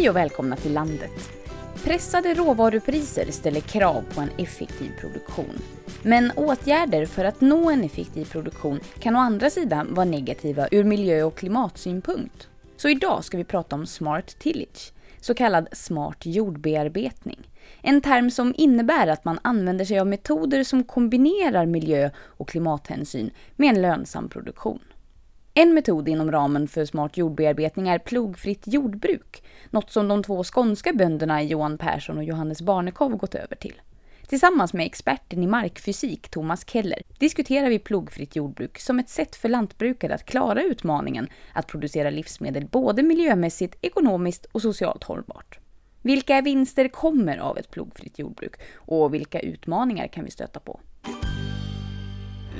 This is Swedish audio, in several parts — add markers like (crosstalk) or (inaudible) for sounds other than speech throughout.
Hej och välkomna till landet. Pressade råvarupriser ställer krav på en effektiv produktion. Men åtgärder för att nå en effektiv produktion kan å andra sidan vara negativa ur miljö och klimatsynpunkt. Så idag ska vi prata om smart tillage, så kallad smart jordbearbetning. En term som innebär att man använder sig av metoder som kombinerar miljö och klimathänsyn med en lönsam produktion. En metod inom ramen för smart jordbearbetning är plogfritt jordbruk, något som de två skånska bönderna Johan Persson och Johannes Barnekow gått över till. Tillsammans med experten i markfysik Thomas Keller diskuterar vi plogfritt jordbruk som ett sätt för lantbrukare att klara utmaningen att producera livsmedel både miljömässigt, ekonomiskt och socialt hållbart. Vilka vinster kommer av ett plogfritt jordbruk och vilka utmaningar kan vi stöta på?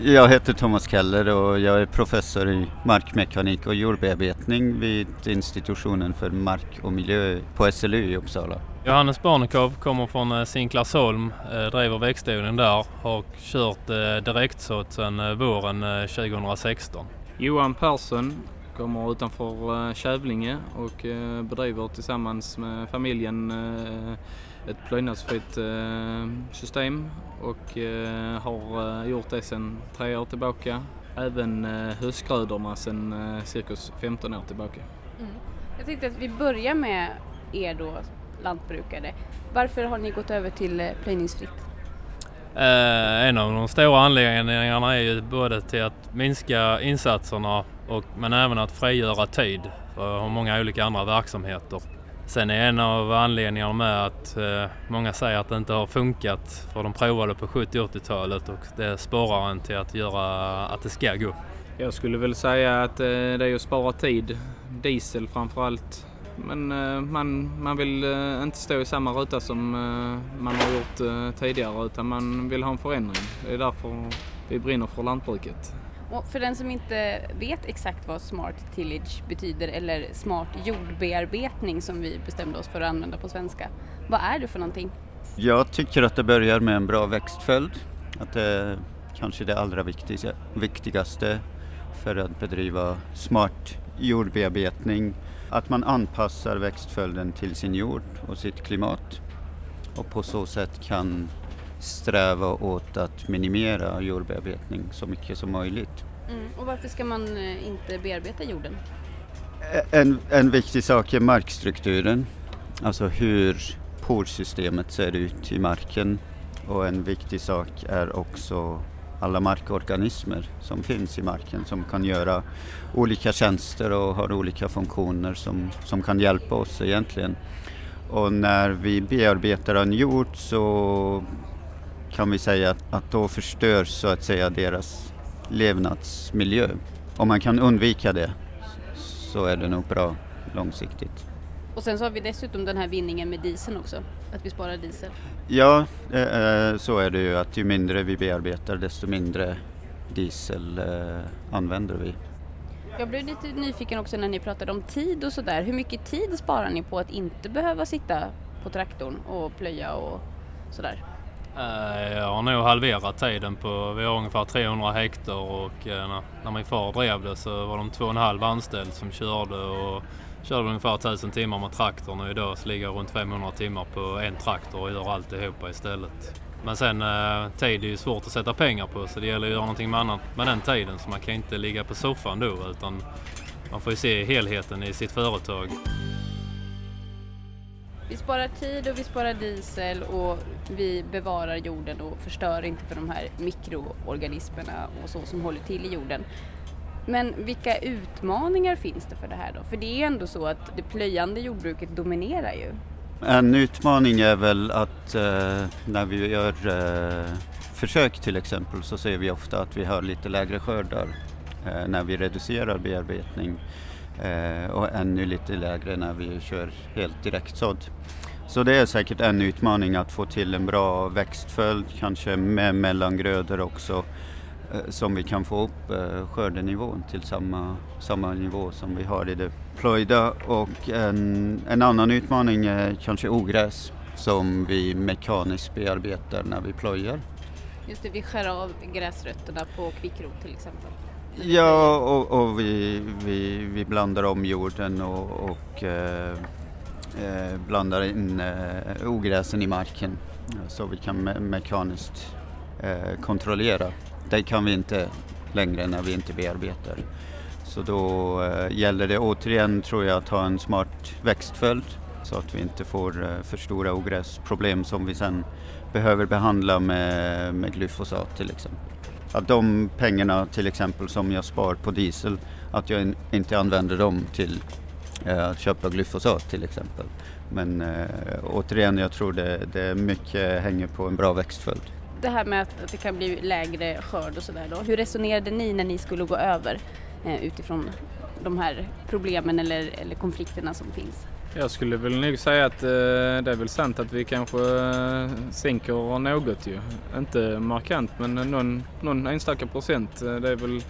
Jag heter Thomas Keller och jag är professor i markmekanik och jordbearbetning vid institutionen för mark och miljö på SLU i Uppsala. Johannes Barnekow kommer från Sinklasholm, eh, driver växtodling där, har kört eh, direktsått sedan eh, våren 2016. Johan Persson kommer utanför Kävlinge och bedriver tillsammans med familjen ett plöjnadsfritt system och har gjort det sedan tre år tillbaka. Även höstgrödorna sedan cirkus 15 år tillbaka. Mm. Jag tänkte att vi börjar med er då lantbrukare. Varför har ni gått över till plöjningsfritt? Eh, en av de stora anledningarna är ju både till att minska insatserna och, men även att frigöra tid för många olika andra verksamheter. Sen är en av anledningarna med att eh, många säger att det inte har funkat för de provade på 70 80-talet och det sporrar en till att göra att det ska gå. Jag skulle väl säga att eh, det är att spara tid. Diesel framförallt men eh, man, man vill inte stå i samma ruta som man har gjort tidigare utan man vill ha en förändring. Det är därför vi brinner för lantbruket. Och för den som inte vet exakt vad smart tillage betyder eller smart jordbearbetning som vi bestämde oss för att använda på svenska. Vad är det för någonting? Jag tycker att det börjar med en bra växtföljd. Att det är kanske det allra viktigaste för att bedriva smart jordbearbetning att man anpassar växtföljden till sin jord och sitt klimat och på så sätt kan sträva åt att minimera jordbearbetning så mycket som möjligt. Mm. Och varför ska man eh, inte bearbeta jorden? En, en viktig sak är markstrukturen, alltså hur porsystemet ser ut i marken och en viktig sak är också alla markorganismer som finns i marken som kan göra olika tjänster och har olika funktioner som, som kan hjälpa oss egentligen. Och när vi bearbetar en jord så kan vi säga att, att då förstörs så att säga deras levnadsmiljö. Om man kan undvika det så är det nog bra långsiktigt. Och sen så har vi dessutom den här vinningen med dieseln också, att vi sparar diesel. Ja, eh, så är det ju att ju mindre vi bearbetar desto mindre diesel eh, använder vi. Jag blev lite nyfiken också när ni pratade om tid och sådär. Hur mycket tid sparar ni på att inte behöva sitta på traktorn och plöja och sådär? Eh, jag har nog halverat tiden på, vi har ungefär 300 hektar och eh, när min far drev det så var de två och en halv anställd som körde och körde ungefär 1000 timmar med traktorn och idag så ligger jag runt 500 timmar på en traktor och gör alltihopa istället. Men sen eh, tid är ju svårt att sätta pengar på så det gäller att göra någonting med annat med den tiden så man kan inte ligga på soffan då utan man får ju se helheten i sitt företag. Vi sparar tid och vi sparar diesel och vi bevarar jorden och förstör inte för de här mikroorganismerna och så som håller till i jorden. Men vilka utmaningar finns det för det här då? För det är ändå så att det plöjande jordbruket dominerar ju. En utmaning är väl att eh, när vi gör eh, försök till exempel så ser vi ofta att vi har lite lägre skördar eh, när vi reducerar bearbetning eh, och ännu lite lägre när vi kör helt direktsådd. Så det är säkert en utmaning att få till en bra växtföljd, kanske med mellangrödor också Eh, som vi kan få upp eh, skördenivån till samma, samma nivå som vi har i det plöjda. Och en, en annan utmaning är kanske ogräs som vi mekaniskt bearbetar när vi plöjer. Just det, vi skär av gräsrötterna på kvickrot till exempel. Ja, och, och vi, vi, vi, blandar om jorden och, och eh, eh blandar in eh, ogräsen i marken eh, så vi kan me mekaniskt eh, kontrollera. Det kan vi inte längre när vi inte bearbetar. Så då eh, gäller det återigen tror jag att ha en smart växtföljd så att vi inte får eh, för stora ogräsproblem som vi sen behöver behandla med, med glyfosat till exempel. Att de pengarna till exempel som jag spar på diesel, att jag in, inte använder dem till eh, att köpa glyfosat till exempel. Men eh, återigen, jag tror det, det mycket hänger på en bra växtföljd. Det här med att, att det kan bli lägre skörd och sådär då. Hur resonerade ni när ni skulle gå över eh, utifrån de här problemen eller, eller konflikterna som finns? Jag skulle väl nog säga att eh, det är väl sant att vi kanske eh, sänker något ju. Inte markant men någon, någon enstaka procent. Eh, det är väl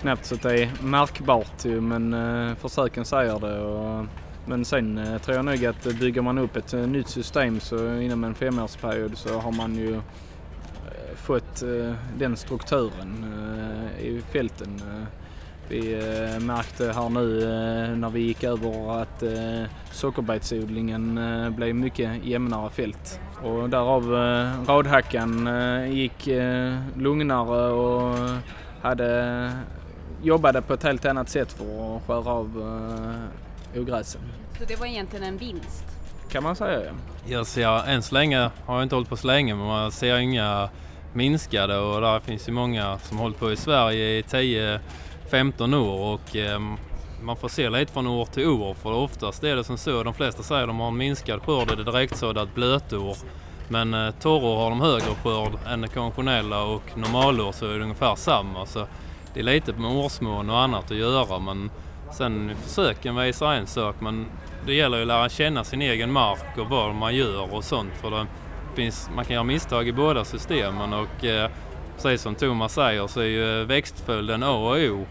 knappt så att det är märkbart ju men eh, försöken säger det. Och, men sen eh, tror jag nog att bygger man upp ett eh, nytt system så inom en femårsperiod så har man ju eh, fått eh, den strukturen eh, i fälten. Eh. Vi eh, märkte här nu eh, när vi gick över att eh, sockerbetsodlingen blev mycket jämnare fält. Och därav radhackan gick lugnare och hade, jobbade på ett helt annat sätt för att skära av ogräsen. Så det var egentligen en vinst? Kan man säga ja. Jag ser, än så länge, har jag inte hållit på så länge, men man ser inga minskade och där finns ju många som hållit på i Sverige i 15 år och eh, man får se lite från år till år för oftast är det som så, de flesta säger att de har en minskad skörd, det direktsådda direktsåddat blötår. Men eh, torrår har de högre skörd än det konventionella och normalår så är det ungefär samma. Så det är lite med årsmån och annat att göra men sen försöken visar en sak men det gäller ju att lära känna sin egen mark och vad man gör och sånt. För det finns, man kan göra misstag i båda systemen och eh, precis som Thomas säger så är ju växtföljden A och O.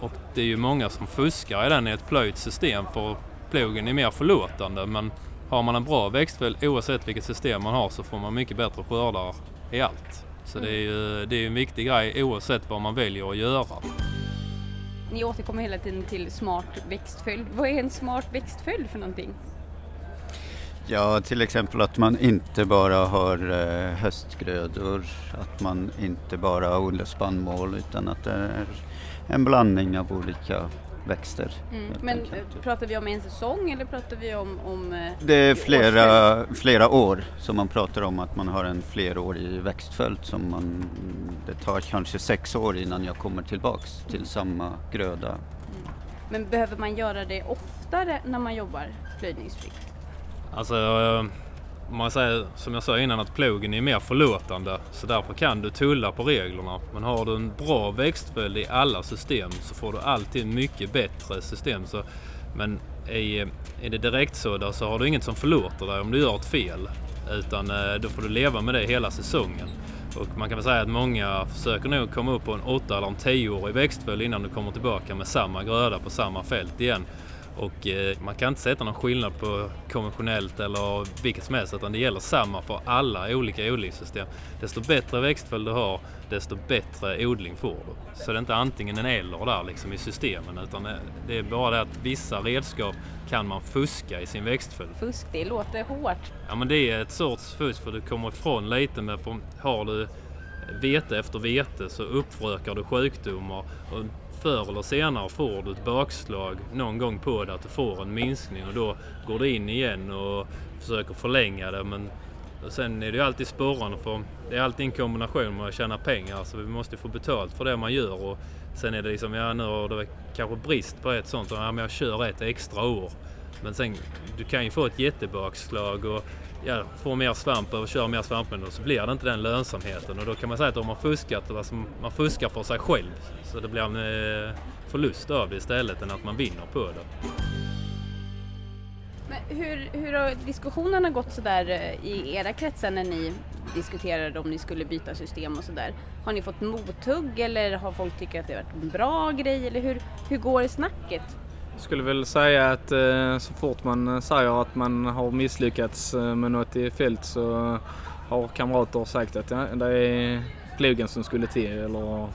Och det är ju många som fuskar i den i ett plöjt system för plogen är mer förlåtande. Men har man en bra växtföljd oavsett vilket system man har så får man mycket bättre skördar i allt. Så det är ju det är en viktig grej oavsett vad man väljer att göra. Ni återkommer hela tiden till smart växtföljd. Vad är en smart växtföljd för någonting? Ja, till exempel att man inte bara har eh, höstgrödor, att man inte bara odlar spannmål utan att det är en blandning av olika växter. Mm. Men pratar vi om en säsong eller pratar vi om... om eh, Det är flera, flera år som man pratar om att man har en flerårig växtföljd som man, det tar kanske sex år innan jag kommer tillbaks till samma gröda. Men behöver man göra det oftare när man jobbar plöjningsfritt? Alltså, eh, om man säger som jag sa innan att plogen är mer förlåtande så därför kan du tulla på reglerna. Men har du en bra växtföljd i alla system så får du alltid mycket bättre system. Så, men i, i det direktsådda så har du inget som förlåter dig om du gör ett fel. Utan eh, då får du leva med det hela säsongen. Och man kan väl säga att många försöker nog komma upp på en 8 eller en 10-årig växtföljd innan du kommer tillbaka med samma gröda på samma fält igen. Och eh, man kan inte sätta någon skillnad på konventionellt eller vilket som helst utan det gäller samma för alla olika odlingssystem. Desto bättre växtföljd du har, desto bättre odling får du. Så det är inte antingen en eller där liksom i systemen utan det- det är bara det att vissa redskap kan man fuska i sin växtföljd. Fusk, det låter hårt. Ja men det är ett sorts fusk för du kommer ifrån lite med har du vete efter vete så uppfrökar du sjukdomar och förr eller senare får du ett bakslag någon gång på det att du får en minskning och då går du in igen och försöker förlänga det men sen är det ju alltid sporrande för det är alltid en kombination med att tjäna pengar så vi måste få betalt för det man gör och sen är det liksom, ja nu har det kanske brist på ett sånt, ja men jag kör ett extra år. Men sen, du kan ju få ett jättebakslag och ja, får mer svamp och kör mer svampmedel och så blir det inte den lönsamheten. Och då kan man säga att om har fuskat, alltså man fuskar för sig själv. Så det blir en eh, förlust av det istället än att man vinner på det. Men hur, hur har diskussionerna gått sådär eh, i era kretsar när ni diskuterade om ni skulle byta system och sådär? Har ni fått mothugg eller har folk tyckt att det varit en bra grej eller hur, hur går snacket? Jag skulle väl säga att eh, så fort man eh, säger att man har misslyckats eh, med något i fält så har kamrater sagt att det är plogen som skulle till eller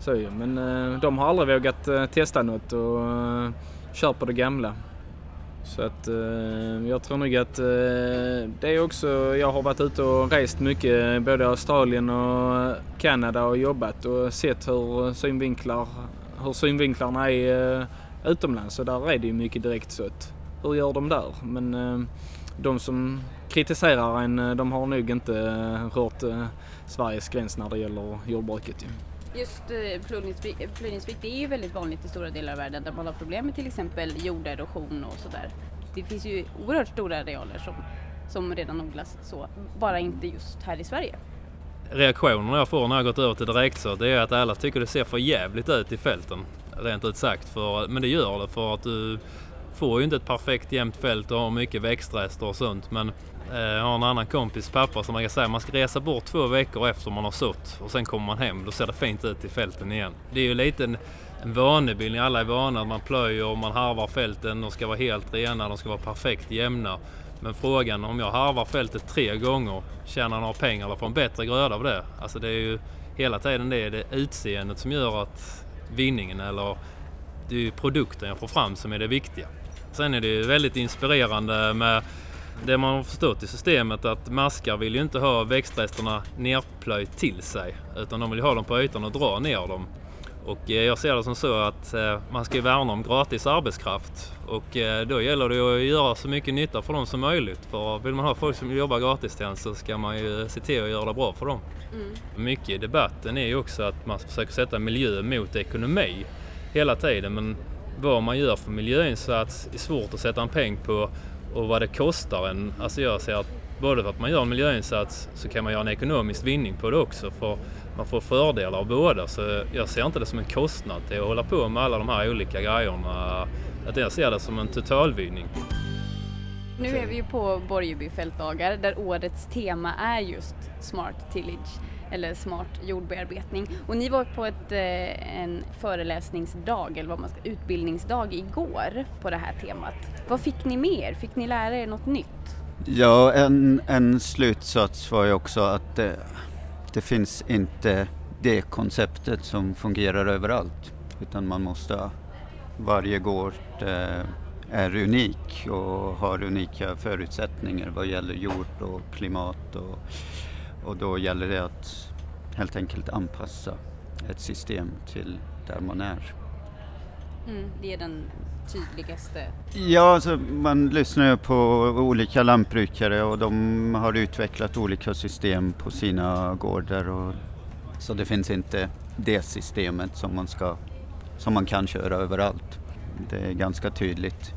så. Men de har aldrig vågat testa något och kör på det gamla. Så att jag tror nog att det är också, jag har varit ute och rest mycket både i Australien och Kanada och jobbat och sett hur synvinklar, hur synvinklarna är utomlands och där är det ju mycket direkt sött. Hur gör de där? Men eh, de som kritiserar en, eh, de har nog inte eh, rört Sveriges gräns när det gäller jordbruket. Ju. Just plöjningssvikt det är ju väldigt vanligt i stora delar av världen där man har problem med till exempel jorderosion och sådär. Det finns ju oerhört stora arealer som, som redan odlas så, bara inte just här i Sverige. Reaktionerna jag får när jag gått över till direktsådd det är att alla tycker det ser för jävligt ut i fälten. Rent ut sagt. För, men det gör det för att du får ju inte ett perfekt jämnt fält och har mycket växtrester och sånt. Men eh, jag har en annan kompis pappa som brukar säga man ska resa bort två veckor efter man har sått och sen kommer man hem. Då ser det fint ut i fälten igen. Det är ju lite en, en vanebildning. Alla är vana att man plöjer och man harvar fälten. De ska vara helt rena, de ska vara perfekt jämna. Men frågan om jag harvar fältet tre gånger, tjänar några pengar eller får en bättre gröda av det? Alltså det är ju hela tiden det, det utseendet som gör att vinningen eller det är ju produkten jag får fram som är det viktiga. Sen är det ju väldigt inspirerande med det man har förstått i systemet att maskar vill ju inte ha växtresterna nerplöjt till sig utan de vill ha dem på ytan och dra ner dem. Och eh, jag ser det som så att eh, man ska värna om gratis arbetskraft och eh, då gäller det att göra så mycket nytta för dem som möjligt. För vill man ha folk som jobbar gratis till en så ska man ju se till att göra det bra för dem. Mm. Mycket i debatten är ju också att man försöker sätta miljö mot ekonomi hela tiden men vad man gör för miljöinsats är svårt att sätta en peng på och vad det kostar en. Alltså jag ser att både för att man gör en miljöinsats så kan man göra en ekonomisk vinning på det också. För man får fördelar av båda. Så jag ser inte det som en kostnad till att hålla på med alla de här olika grejerna. Att jag ser det som en totalvinning. Nu är vi ju på Borgeby fältdagar där årets tema är just Smart Tillage eller smart jordbearbetning. Och ni var på ett, eh, en föreläsningsdag, eller vad man ska, utbildningsdag igår på det här temat. Vad fick ni med er? Fick ni lära er något nytt? Ja, en, en slutsats var ju också att det, det finns inte det konceptet som fungerar överallt. Utan man måste, varje gård eh, är unik och har unika förutsättningar vad gäller jord och klimat och, och då gäller det att helt enkelt anpassa ett system till där man är. Mm, det är den tydligaste? Ja, alltså man lyssnar ju på olika lantbrukare och de har utvecklat olika system på sina gårdar. Och, så det finns inte det systemet som man, ska, som man kan köra överallt. Det är ganska tydligt.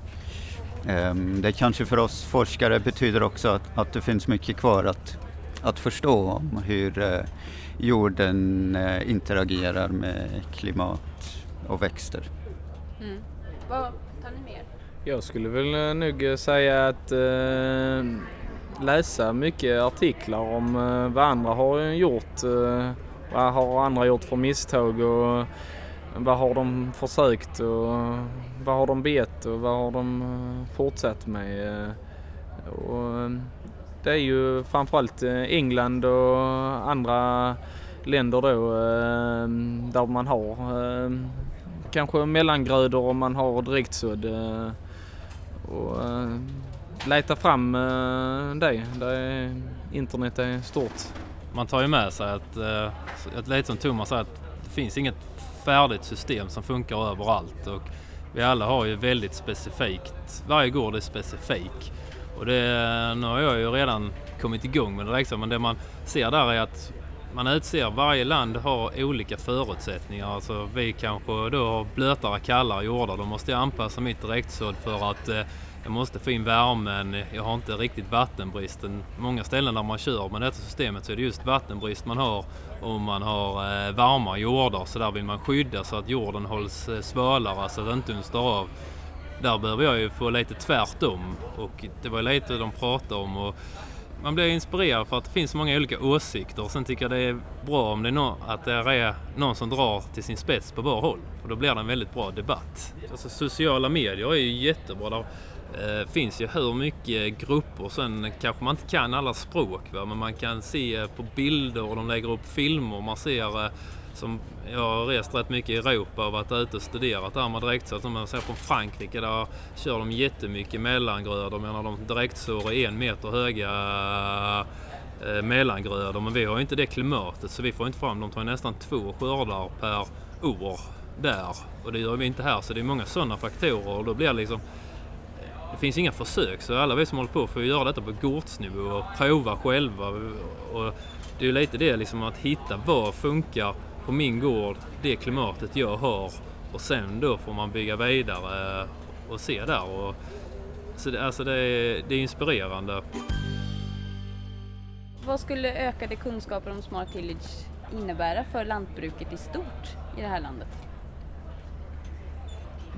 Um, det kanske för oss forskare betyder också att, att det finns mycket kvar att, att förstå om hur uh, jorden uh, interagerar med klimat och växter. Mm. Vad tar ni mer? Jag skulle väl eh, nog säga att eh, läsa mycket artiklar om eh, vad andra har gjort. Eh, vad har andra gjort för misstag och vad har de försökt och vad har de bet och vad har de eh, fortsatt med. Eh, och det är ju framförallt eh, England och andra länder då eh, där man har eh, kanske mellangrödor om man har direktsådd. Och leta fram det. det internet är stort. Man tar ju med sig att, att lite som Thomas säger, att det finns inget färdigt system som funkar överallt. Och vi alla har ju väldigt specifikt, varje gård är specifik. Och det, nu har jag ju redan kommit igång med det liksom, men det man ser där är att man utser, varje land har olika förutsättningar. Alltså vi kanske då har blötare, kallare jordar. Då måste jag anpassa mitt direktsådd för att eh, jag måste få in värmen. Jag har inte riktigt vattenbristen. Många ställen där man kör med detta systemet så är det just vattenbrist man har om man har eh, varma jordar så där vill man skydda så att jorden hålls eh, svalare så att det inte dunstar av. Där behöver jag ju få lite tvärtom och det var lite de pratade om. Och man blir inspirerad för att det finns så många olika åsikter. Sen tycker jag det är bra om det är någon, att det är någon som drar till sin spets på var håll. För då blir det en väldigt bra debatt. Alltså, sociala medier är ju jättebra. Där eh, finns ju hur mycket grupper. Sen kanske man inte kan alla språk va? men man kan se på bilder och de lägger upp filmer. Man ser eh, som jag har rest rätt mycket i Europa och varit ute och studerat där med direktsådd. Som man ser från Frankrike där kör de jättemycket mellangrödor. Medan de direktsår är en meter höga eh, mellangrödor. Men vi har ju inte det klimatet så vi får inte fram, de tar nästan två skördar per år där. Och det gör vi inte här så det är många sådana faktorer och då blir det liksom det finns inga försök så alla vi som håller på får göra detta på gårdsnivå och prova själva. Och det är ju lite det liksom att hitta vad funkar på min gård, det klimatet jag har och sen då får man bygga vidare och se där. Och, så det, alltså det, är, det är inspirerande. Vad skulle ökade kunskaper om Smart Tillage innebära för lantbruket i stort i det här landet?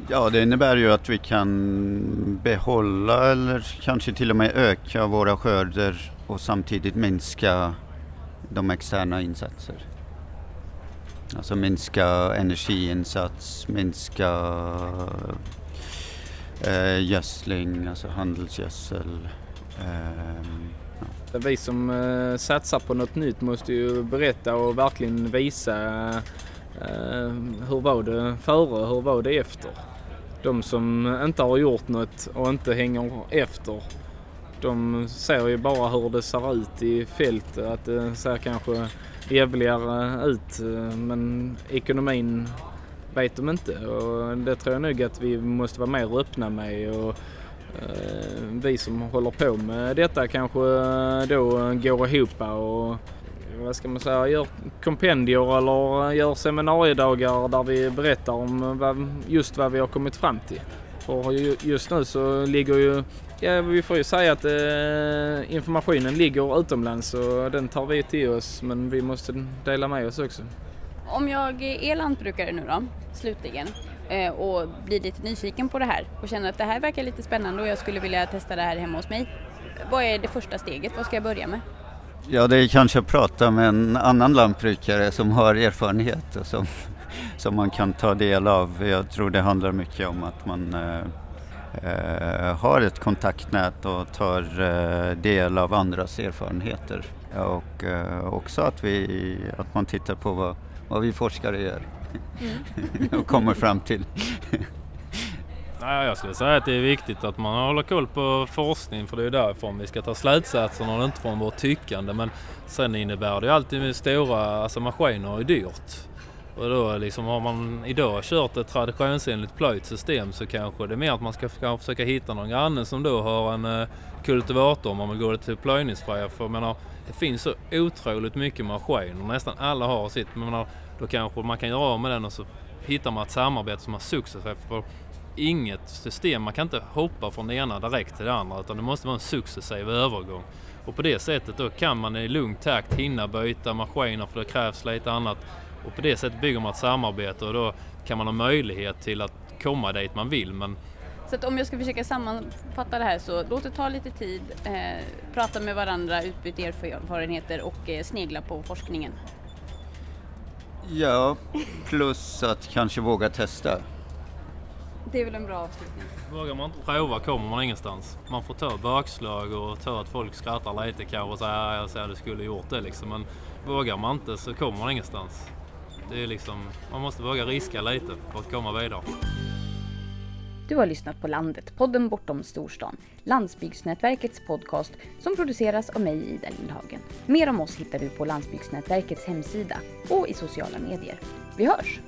Ja, det innebär ju att vi kan behålla eller kanske till och med öka våra skörder och samtidigt minska de externa insatser. Alltså minska energiinsats, minska eh, gödsling, alltså handelsgödsel. Eh, ja. Vi som eh, satsar på något nytt måste ju berätta och verkligen visa eh, hur var det före och hur var det efter. De som inte har gjort något och inte hänger efter de ser ju bara hur det ser ut i fältet, att det ser kanske jävligare ut eh, men ekonomin vet de inte och det tror jag nog att vi måste vara mer öppna med och eh, vi som håller på med detta kanske eh, då går ihop och vad ska man säga, gör kompendier eller gör seminariedagar där vi berättar om vad, just vad vi har kommit fram till. För just nu så ligger ju Ja, vi får ju säga att eh, informationen ligger utomlands och den tar vi till oss men vi måste dela med oss också. Om jag är lantbrukare nu då, slutligen, eh, och blir lite nyfiken på det här och känner att det här verkar lite spännande och jag skulle vilja testa det här hemma hos mig. Vad är det första steget? Vad ska jag börja med? Ja, det är kanske att prata med en annan lantbrukare som har erfarenhet och som, som man kan ta del av. Jag tror det handlar mycket om att man eh, har ett kontaktnät och tar eh, del av andras erfarenheter. Och eh, också att, vi, att man tittar på vad, vad vi forskare gör mm. (laughs) och kommer fram till. (laughs) Nej, jag skulle säga att det är viktigt att man håller koll på forskning för det är därifrån vi ska ta slutsatserna och inte från vårt tyckande. Men sen innebär det alltid med stora alltså maskiner är dyrt. Och då liksom har man idag kört ett traditionsenligt plöjt system så kanske det är mer att man ska försöka hitta någon granne som då har en eh, kultivator om man vill gå till plöjningsfria. För jag menar, det finns så otroligt mycket maskiner. Nästan alla har sitt. Men menar, då kanske man kan göra av med den och så hittar man ett samarbete som är successivt. För inget system, man kan inte hoppa från det ena direkt till det andra utan det måste vara en successiv övergång. Och på det sättet då kan man i lugn takt hinna byta maskiner för det krävs lite annat och på det sättet bygger man ett samarbete och då kan man ha möjlighet till att komma dit man vill. Men... Så att om jag ska försöka sammanfatta det här så låt det ta lite tid, eh, prata med varandra, utbyta erfarenheter och eh, snegla på forskningen. Ja, plus att kanske våga testa. Det är väl en bra avslutning. Vågar man inte prova kommer man ingenstans. Man får ta bakslag och ta att folk skrattar lite kanske och säga att jag skulle gjort det liksom. Men vågar man inte så kommer man ingenstans. Det är liksom, man måste våga riska lite för att komma vidare. Du har lyssnat på Landet, podden bortom storstan. Landsbygdsnätverkets podcast som produceras av mig, Ida Lindhagen. Mer om oss hittar du på Landsbygdsnätverkets hemsida och i sociala medier. Vi hörs!